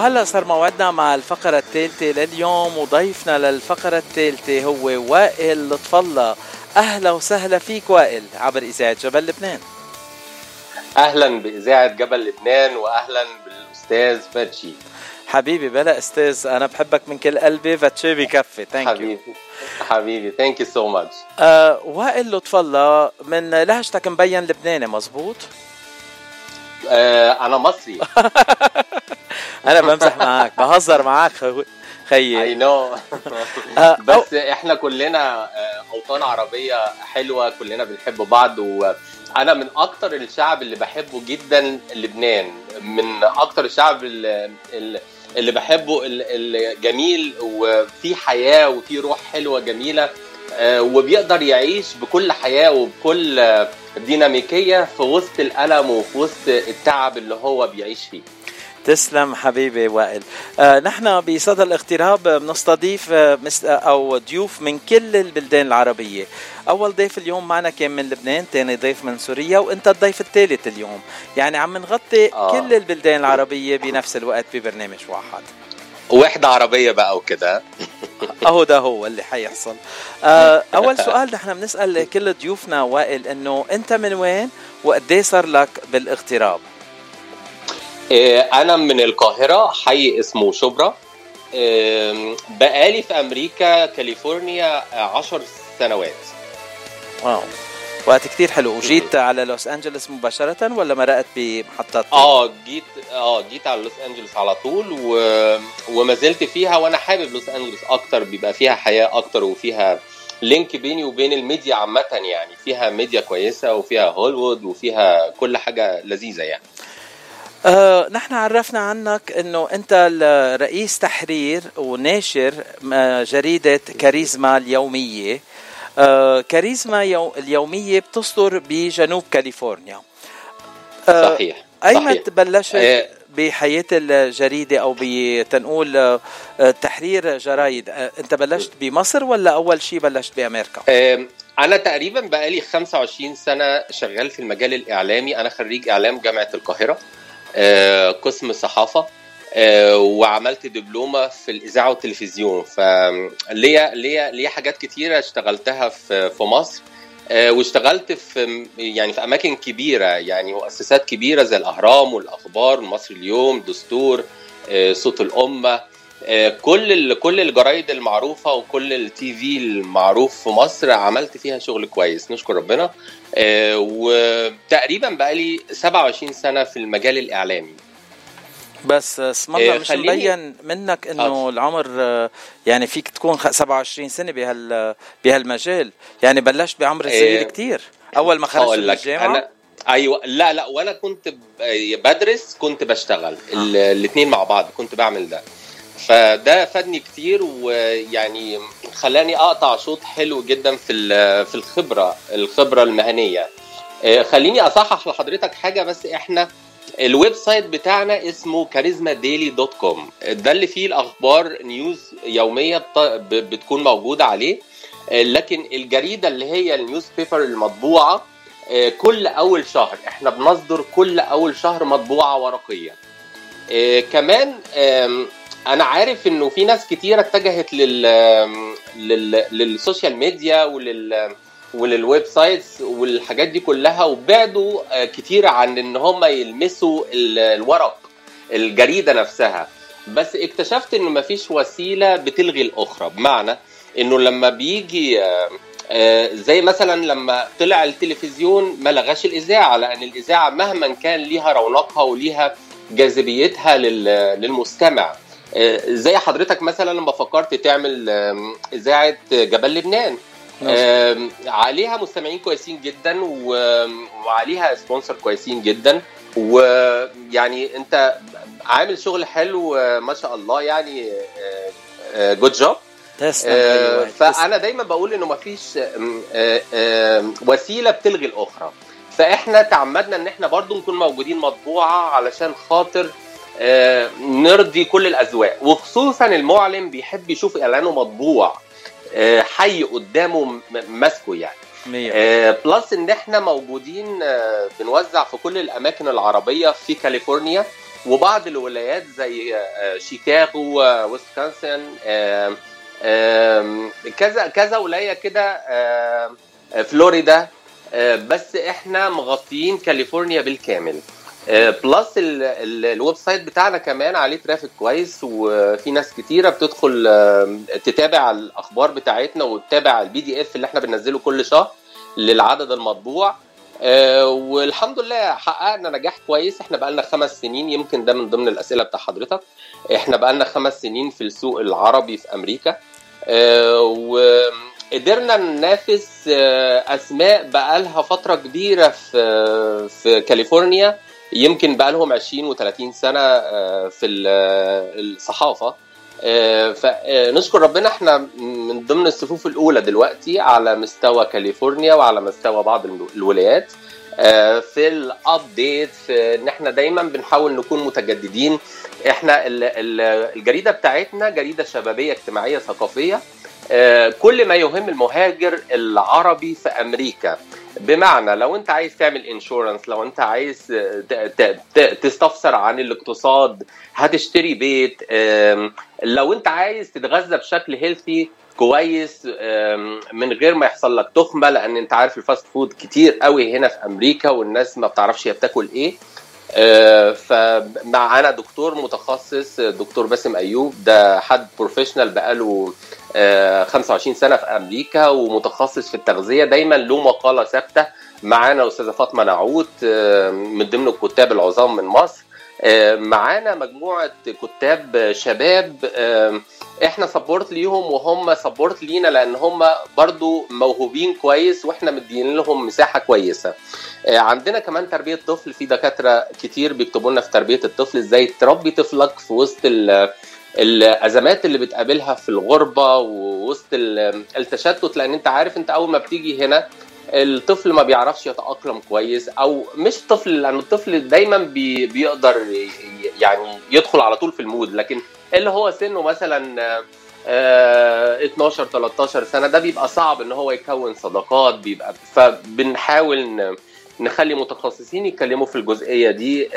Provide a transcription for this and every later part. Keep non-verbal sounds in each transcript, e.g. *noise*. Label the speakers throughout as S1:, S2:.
S1: وهلا صار موعدنا مع الفقرة الثالثة لليوم وضيفنا للفقرة الثالثة هو وائل لطف الله أهلا وسهلا فيك وائل عبر إذاعة جبل لبنان.
S2: أهلا بإذاعة جبل لبنان وأهلا بالأستاذ فاتشي
S1: حبيبي بلا أستاذ أنا بحبك من كل قلبي فاتشي بكفي. thank you
S2: حبيبي. حبيبي. thank you so much
S1: وائل لطف الله من لهجتك مبين لبناني مزبوط؟
S2: آه أنا مصري. *laughs*
S1: أنا بمزح معك بهزر معك خيي.
S2: اي نو بس إحنا كلنا آه، أوطان عربية حلوة كلنا بنحب بعض وأنا من أكتر الشعب اللي بحبه جدا لبنان من أكتر الشعب اللي, اللي بحبه الجميل وفي حياة وفي روح حلوة جميلة آه، وبيقدر يعيش بكل حياة وبكل ديناميكية في وسط الألم وفي وسط التعب اللي هو بيعيش فيه.
S1: تسلم حبيبي وائل. آه نحن بصدى الاغتراب بنستضيف آه أو ضيوف من كل البلدان العربية. أول ضيف اليوم معنا كان من لبنان ثاني ضيف من سوريا وأنت الضيف الثالث اليوم. يعني عم نغطي آه. كل البلدان العربية بنفس الوقت ببرنامج واحد.
S2: وحدة عربية بقى وكده. *laughs*
S1: أهو ده هو اللي حيحصل. آه أول سؤال *laughs* نحن بنسأل كل ضيوفنا وائل إنه أنت من وين وقد صار لك بالاغتراب
S2: آه، أنا من القاهرة حي اسمه شبرا. بقالي في أمريكا كاليفورنيا عشر سنوات.
S1: واو. وقت كتير حلو. وجيت على لوس انجلوس مباشرة ولا مرقت بمحطات
S2: آه جيت آه جيت على لوس انجلوس على طول و... وما زلت فيها وأنا حابب لوس انجلوس أكتر. بيبقى فيها حياة أكتر وفيها link بيني وبين الميديا عامة يعني. فيها ميديا كويسة وفيها هوليوود وفيها كل حاجة لذيذة يعني.
S1: آه نحن عرفنا عنك إنه أنت رئيس تحرير وناشر جريدة كاريزما اليومية. آه كاريزما يو اليومية بتصدر بجنوب كاليفورنيا.
S2: آه صحيح
S1: أيمت بلشت آه بحياة الجريدة أو بتنقول تحرير جرايد. أنت بلشت بمصر ولا أول شيء بلشت بأمريكا؟
S2: أنا تقريبا بقالي 25 سنة شغال في المجال الإعلامي. أنا خريج إعلام جامعة القاهرة. قسم صحافة آه، وعملت دبلومة في الإذاعة والتلفزيون. فليا ليا ليا حاجات كتيرة اشتغلتها في في مصر آه، واشتغلت في يعني في أماكن كبيرة يعني مؤسسات كبيرة زي الأهرام والأخبار مصر اليوم دستور صوت الأمة. كل كل الجرايد المعروفة وكل التي في المعروف في مصر عملت فيها شغل كويس نشكر ربنا. وتقريبا بقالي 27 سنة في المجال الإعلامي.
S1: بس اسم الله مش مبين منك إنه. العمر يعني فيك تكون 27 سنة بهال بهالمجال. يعني بلشت بعمر صغير كثير أول ما خرجت من الجامعة؟ أنا
S2: أيوه لا لا وأنا كنت بدرس كنت بشتغل. آه. الاثنين مع بعض كنت بعمل ده. فده فادني كتير ويعني خلاني أقطع شوط حلو جدا في في الخبرة الخبرة المهنية. آه، خليني أصحح لحضرتك حاجة بس إحنا ال website بتاعنا اسمه Charisma Daily dot com. ده اللي فيه الأخبار news يومية بتكون موجودة عليه. آه، لكن الجريدة اللي هي ال newspaper المطبوعة آه، كل أول شهر إحنا بنصدر كل أول شهر مطبوعة ورقية. كمان أنا عارف انه في ناس كتيره اتجهت لل... لل... لل social media ولل ولل websites والحاجات دي كلها وبعدوا كتير عن ان هم يلمسوا الورق الجريدة نفسها. بس اكتشفت انه مفيش وسيلة بتلغي الأخرى. بمعنى انه لما بيجي آه، زي مثلا لما طلع التلفزيون ما لغاش الإذاعة لأن الإذاعة مهما كان ليها رونقها وليها جاذبيتها للمستمع. زي حضرتك مثلا لما فكرت تعمل إذاعة جبل لبنان. عليها مستمعين كويسين جدا وعليها sponsor كويسين جدا. ويعني أنت عامل شغل حلو ما شاء الله يعني good job أيوة. فأنا دايما بقول إنه مفيش وسيلة بتلغي الأخرى. فإحنا تعمدنا إن إحنا برضو نكون موجودين مطبوعة علشان خاطر آه، نرضي كل الأذواق وخصوصا المعلن بيحب يشوف إعلانه مطبوع آه، حي قدامه ماسكه يعني. آه plus إن إحنا موجودين آه بنوزع في كل الأماكن العربية في كاليفورنيا وبعض الولايات زي شيكاغو ويسكونسن كذا كذا ولاية كده فلوريدا بس إحنا مغطيين كاليفورنيا بالكامل. plus ال website بتاعنا كمان عليه traffic كويس وفي ناس كتيرة بتدخل تتابع الأخبار بتاعتنا وتتابع ال PDF اللي إحنا بننزله كل شهر للعدد المطبوع. والحمد لله حققنا نجاح كويس. إحنا بقالنا خمس سنين يمكن ده من ضمن الأسئلة بتاع حضرتك. إحنا بقالنا خمس سنين في السوق العربي في أمريكا. وقدرنا ننافس أسماء بقالها فترة كبيرة في في كاليفورنيا. يمكن بقالهم 20 و30 سنة في الصحافة. فنشكر ربنا إحنا من ضمن الصفوف الأولى دلوقتي على مستوى كاليفورنيا وعلى مستوى بعض الولايات. في ال update في إن إحنا دايما بنحاول نكون متجددين. إحنا الجريدة بتاعتنا جريدة شبابية اجتماعية ثقافية. كل ما يهم المهاجر العربي في أمريكا بمعنى لو انت عايز تعمل insurance لو انت عايز تستفسر عن الاقتصاد هتشتري بيت. لو انت عايز تتغذى بشكل healthy كويس من غير ما يحصل لك تخمة لأن انت عارف ال fast food كتير قوي هنا في أمريكا والناس ما بتعرفش هي بتاكل إيه. فمعانا دكتور متخصص دكتور باسم أيوب. ده حد professional بقاله 25 سنة في أمريكا ومتخصص في التغذية. دايما له مقالة ثابتة معانا أستاذة فاطمة نعوت من ضمن الكتاب العظام من مصر. معانا مجموعة كتاب شباب إحنا support ليهم وهم support لينا لأن هم برضو موهوبين كويس وإحنا مدين لهم مساحة كويسة. عندنا كمان تربية طفل في دكاترة كتير بيكتبوا لنا في تربية الطفل إزاي تربي طفلك في وسط الأزمات اللي بتقابلها في الغربة ووسط التشتت لأن انت عارف انت أول ما بتيجي هنا الطفل ما بيعرفش يتأقلم كويس أو مش طفل لأن الطفل دايما بي بيقدر يعني يدخل على طول في المود. لكن اللي هو سنه مثلا 12 13 سنة ده بيبقى صعب إن هو يكون صداقات بيبقى فبنحاول نخلي متخصصين يتكلموا في الجزئية دي.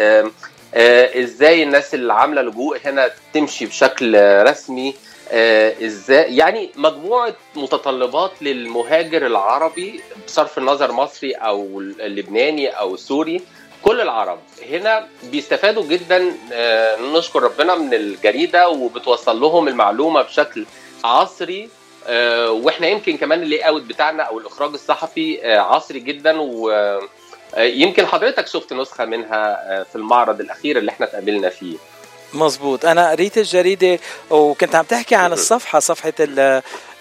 S2: إزاي الناس اللي عاملة لجوء هنا تمشي بشكل رسمي؟ إزاي؟ يعني مجموعة متطلبات للمهاجر العربي بصرف النظر مصري أو اللبناني أو السوري كل العرب. هنا بيستفادوا جدا نشكر ربنا من الجريدة وبتوصل لهم المعلومة بشكل عصري وإحنا يمكن كمان اللي اوت بتاعنا أو الإخراج الصحفي عصري جدا و يمكن حضرتك شفت نسخة منها في المعرض الأخير اللي إحنا اتقابلنا فيه.
S1: مزبوط أنا قريت الجريدة وكنت عم تحكي عن الصفحة صفحة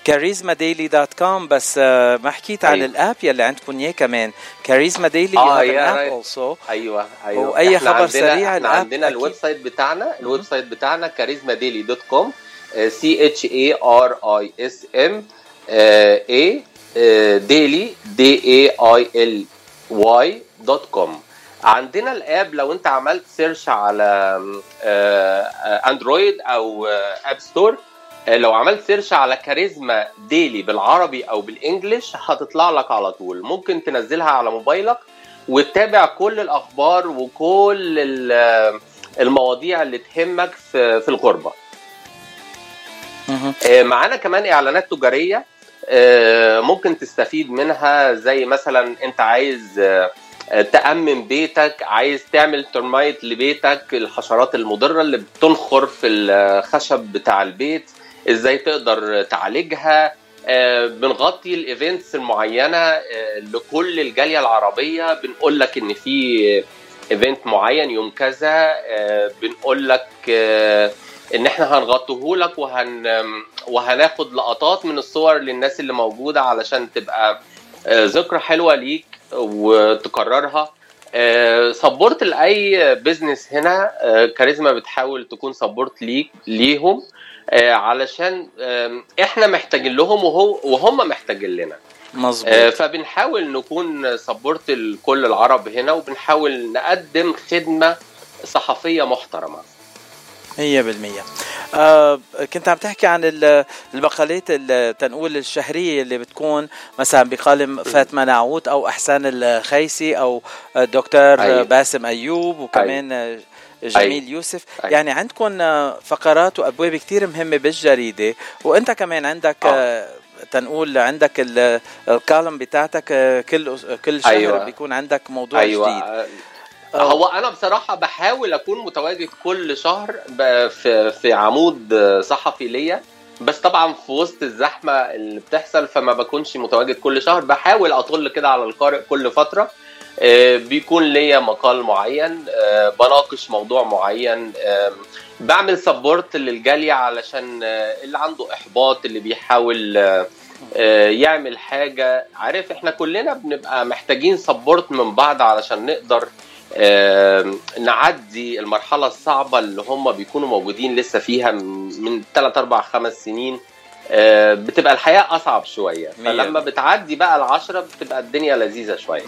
S1: كاريزما ديلي dot com بس ما حكيت عن ال app يلي عندكم إياه كمان. كاريزما ديلي
S2: آه يا also أيوه أيوه.
S1: وأي خبر سريع
S2: ال app عندنا ال website بتاعنا ال website بتاعنا كاريزما ديلي dot com c h a r i s m a daily d a i l y dot com. عندنا ال app لو أنت عملت search على Android أو App Store لو عملت search على كاريزما ديلي بالعربي أو بال English هتطلع لك على طول. ممكن تنزلها على موبايلك وتتابع كل الأخبار وكل المواضيع اللي تهمك في في الغربة. معانا كمان إعلانات تجارية ممكن تستفيد منها زي مثلا أنت عايز تأمن بيتك عايز تعمل termite لبيتك الحشرات المضرة اللي بتنخر في الخشب بتاع البيت إزاي تقدر تعالجها بنغطي ال events المعينة لكل الجالية العربية بنقول لك ان في event معين يوم كذا بنقول لك ان إحنا هنغطيه لك وهن وهناخد لقطات من الصور للناس اللي موجودة علشان تبقى ذكرى حلوة ليك وتكررها. support لأي business هنا كاريزما بتحاول تكون support ليك ليهم علشان إحنا محتاجين لهم وهو وهم محتاجين لنا.
S1: مظبوط.
S2: فبنحاول نكون support لكل العرب هنا وبنحاول نقدم خدمة صحفية محترمة.
S1: 100% آه كنت عم تحكي عن المقالات تنقول الشهرية اللي بتكون مثلا بقلم فاطمة نعوت أو أحسان الخيسي أو الدكتور أيوه. باسم أيوب وكمان أيوه. جميل أي. يوسف أي. يعني عندكم فقرات وأبواب كثير مهمة بالجريدة وأنت كمان عندك آه. تنقول عندك الكالم بتاعتك كل كل شهر أيوة. بيكون عندك موضوع أيوة. جديد
S2: هو أنا بصراحة بحاول اكون متواجد كل شهر في في عمود صحفي ليا. بس طبعا في وسط الزحمة اللي بتحصل فما بكونش متواجد كل شهر. بحاول أطل كده على القارئ كل فترة. آه، بيكون ليا مقال معين آه، بناقش موضوع معين بعمل سبورت للجالية علشان اللي عنده إحباط اللي بيحاول يعمل حاجة. عارف إحنا كلنا بنبقى محتاجين سبورت من بعض علشان نقدر نعدي المرحلة الصعبة اللي هم بيكونوا موجودين لسه فيها من 3 4 5 سنين. بتبقى الحياة أصعب شوية. فلما بتعدي بقى العشرة بتبقى الدنيا لذيذة شوية.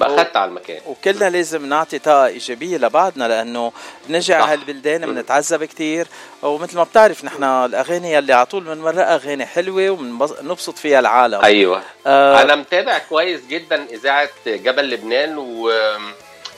S2: بقى خدت على المكان.
S1: وكلنا لازم نعطي طاقة إيجابية لبعضنا لأنه على هالبلدان بنتعذب كثير ومثل ما بتعرف نحن الأغاني اللي على طول بنمرق أغاني حلوة وبنبسط فيها العالم.
S2: أيوه. آه أنا متابع كويس جدا إذاعة جبل لبنان و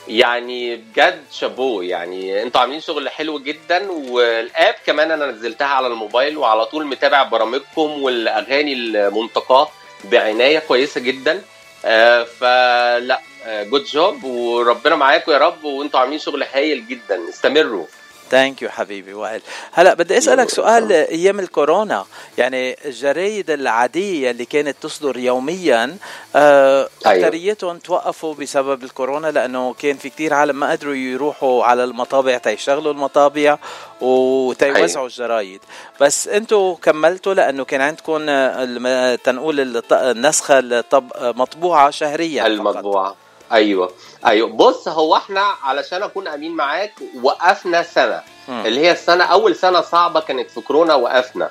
S2: يعني بجد شابو يعني أنتوا عاملين شغل حلو جدا والآب كمان أنا نزلتها على الموبايل وعلى طول متابع برامجكم والأغاني المنتقاة بعناية كويسة جدا. آه فلا good آه job وربنا معاكم يا رب وانتوا عاملين شغل هايل جدا. استمروا.
S1: thank you حبيبي وائل هلا بدي أسألك سؤال أيام الكورونا يعني الجرايد العادية اللي كانت تصدر يوميا آه أيوه. أكثريتهم توقفوا بسبب الكورونا لأنه كان في كتير عالم ما قدروا يروحوا على المطابع تيشغلوا المطابع وتيوزعوا أيوه. الجرايد بس أنتم كملتوا لأنه كان عندكم تنقول النسخة مطبوعة شهريا
S2: المطبوعة فقط. أيوه. أيوه. بص هو إحنا علشان أكون أمين معاك وقفنا سنة. م. اللي هي السنة أول سنة صعبة كانت في كورونا وقفنا.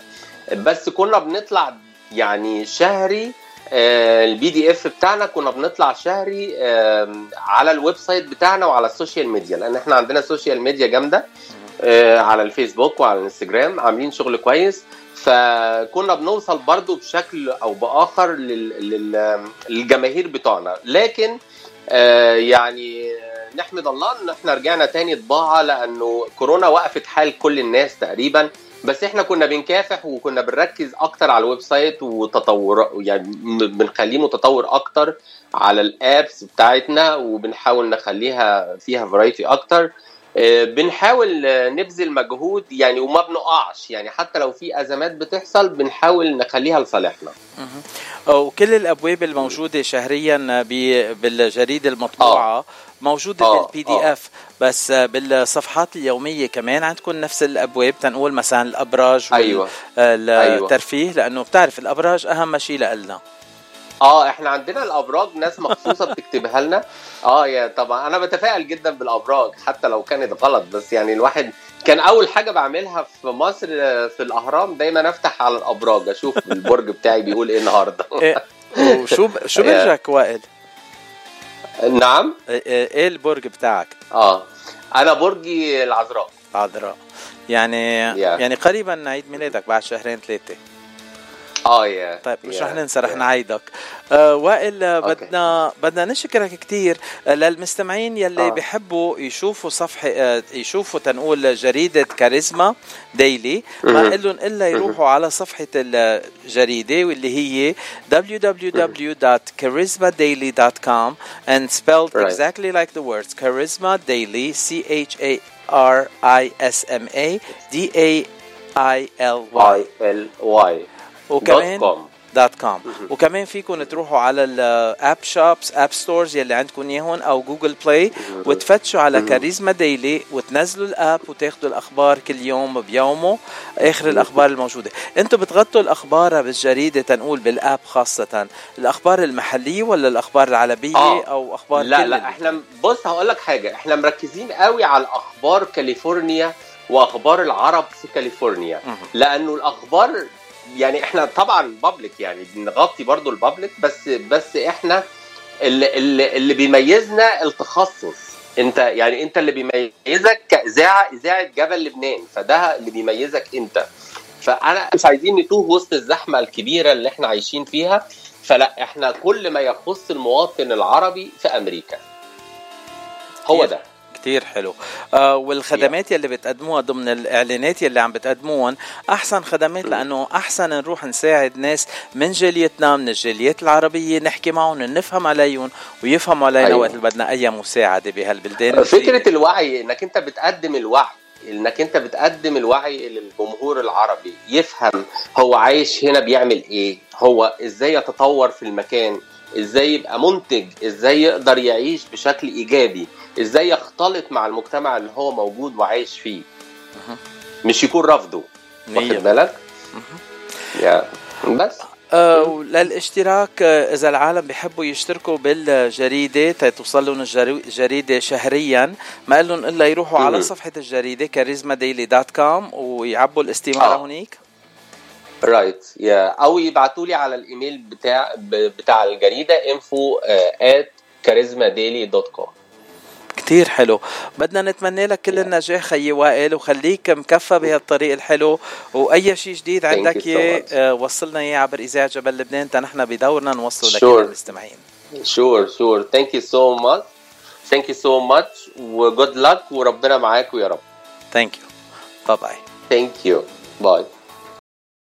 S2: بس كنا بنطلع يعني شهري ال PDF بتاعنا كنا بنطلع شهري آه على ال website بتاعنا وعلى ال social media. لأن إحنا عندنا social media جامدة آه على الفيسبوك وعلى الانستجرام عاملين شغل كويس. فكنا بنوصل برضو بشكل أو بآخر للجماهير بتوعنا. لكن يعني نحمد الله إن إحنا رجعنا تاني طباعة لأنه كورونا وقفت حال كل الناس تقريبا. بس إحنا كنا بنكافح وكنا بنركز أكتر على ال website وتطور يعني بنخليه متطور أكتر على ال apps بتاعتنا وبنحاول نخليها فيها variety أكتر. آه، بنحاول نبذل مجهود يعني وما بنقعش يعني حتى لو في أزمات بتحصل بنحاول نخليها لصالحنا
S1: وكل الأبواب الموجودة شهريا بالجريدة المطبوعة آه. موجودة آه. بال PDF بس بالصفحات اليومية كمان عندكم نفس الأبواب تنقول مثلا الأبراج
S2: أيوه
S1: الترفيه أيوة. لأنه بتعرف الأبراج أهم شيء لنا
S2: آه إحنا عندنا الابراج ناس مخصوصة بتكتبها لنا. آه يا طبعا أنا بتفائل جدا بالابراج حتى لو كانت غلط بس يعني الواحد كان اول حاجة بعملها في مصر في الاهرام دايما افتح على الابراج أشوف البرج بتاعي بيقول إيه النهارده. *laughs*
S1: إيه شو *laughs* شو برجك وائل؟
S2: نعم.
S1: إيه،, إيه, إيه البرج بتاعك؟
S2: آه أنا برجي العذراء.
S1: عذراء. يعني yeah. يعني قريبا عيد ميلادك بعد شهرين ثلاثة.
S2: آه يا
S1: طيب مش رح ننسى رح نعيدك. آه وائل بدنا بدنا نشكرك كثير آه، للمستمعين يلي آه. بيحبوا يشوفوا صفحة آه يشوفوا تنقول جريدة كاريزما ديلي ما لهم إلا يروحوا على صفحة الجريدة واللي هي www.charismadaily.com and spelled right. exactly like the words charisma daily c h a r i s m a d a i l y. وكمان dot com وكمان فيكم تروحوا على ال app shops app stores يلي عندكم إياهم أو Google Play وتفتشوا على كاريزما ديلي وتنزلوا ال app وتاخذوا الأخبار كل يوم بيومه آخر الأخبار الموجودة. أنتم بتغطوا الأخبار بالجريدة تنقول بال app خاصة. الأخبار المحلية ولا الأخبار العربية آه. أو أخبار
S2: لا لا إحنا بص هقول لك حاجة. إحنا مركزين قوي على أخبار كاليفورنيا وأخبار العرب في كاليفورنيا. لأنه الأخبار يعني إحنا طبعا بابليك يعني بنغطي برضو البابليك بس بس إحنا اللي, اللي, اللي بيميزنا التخصص. انت يعني انت اللي بيميزك كإذاعة إذاعة جبل لبنان فده اللي بيميزك انت. فأنا مش عايزين نتوه وسط الزحمة الكبيرة اللي إحنا عايشين فيها. فلا إحنا كل ما يخص المواطن العربي في أمريكا. هو ده.
S1: كتير حلو. آه والخدمات يلي بتقدموها ضمن الإعلانات يلي عم بتقدموهم أحسن خدمات لأنه أحسن نروح نساعد ناس من جاليتنا من الجاليات العربية نحكي معهم نفهم عليهم ويفهموا علينا أيوة. وقت بدنا أي مساعدة بهالبلدان
S2: فكرة الوعي إنك أنت بتقدم الوعي إنك أنت بتقدم الوعي للجمهور العربي يفهم هو عايش هنا بيعمل إيه هو إزاي يتطور في المكان إزاي يبقى منتج إزاي يقدر يعيش بشكل إيجابي. إزاي يختلط مع المجتمع اللي هو موجود وعايش فيه. مش يكون رافضه واخد بالك؟ yeah. بس.
S1: آه للاشتراك آه إذا العالم بيحبوا يشتركوا بالجريدة توصل لهم الجريده شهريا. ما لهم إلا يروحوا على صفحة الجريدة كاريزما ديلي dot com ويعبوا الاستمارة آه. هونيك
S2: right right. yeah. أو يبعتوا لي على الإيميل بتاع بتاع الجريدة info at charismadaily.com
S1: كتير حلو. بدنا نتمنى لك كل النجاح خيي وائل وخليك مكفى بهالطريق الحلو. وأي شيء جديد عندك اياه so وصلنا إياه عبر إذاعة جبل لبنان. نحن بدورنا نوصله sure. لكل المستمعين.
S2: sure sure thank you so much thank you so much و good luck وربنا معاك ويا رب.
S1: ثانك يو باي باي
S2: ثانك يو باي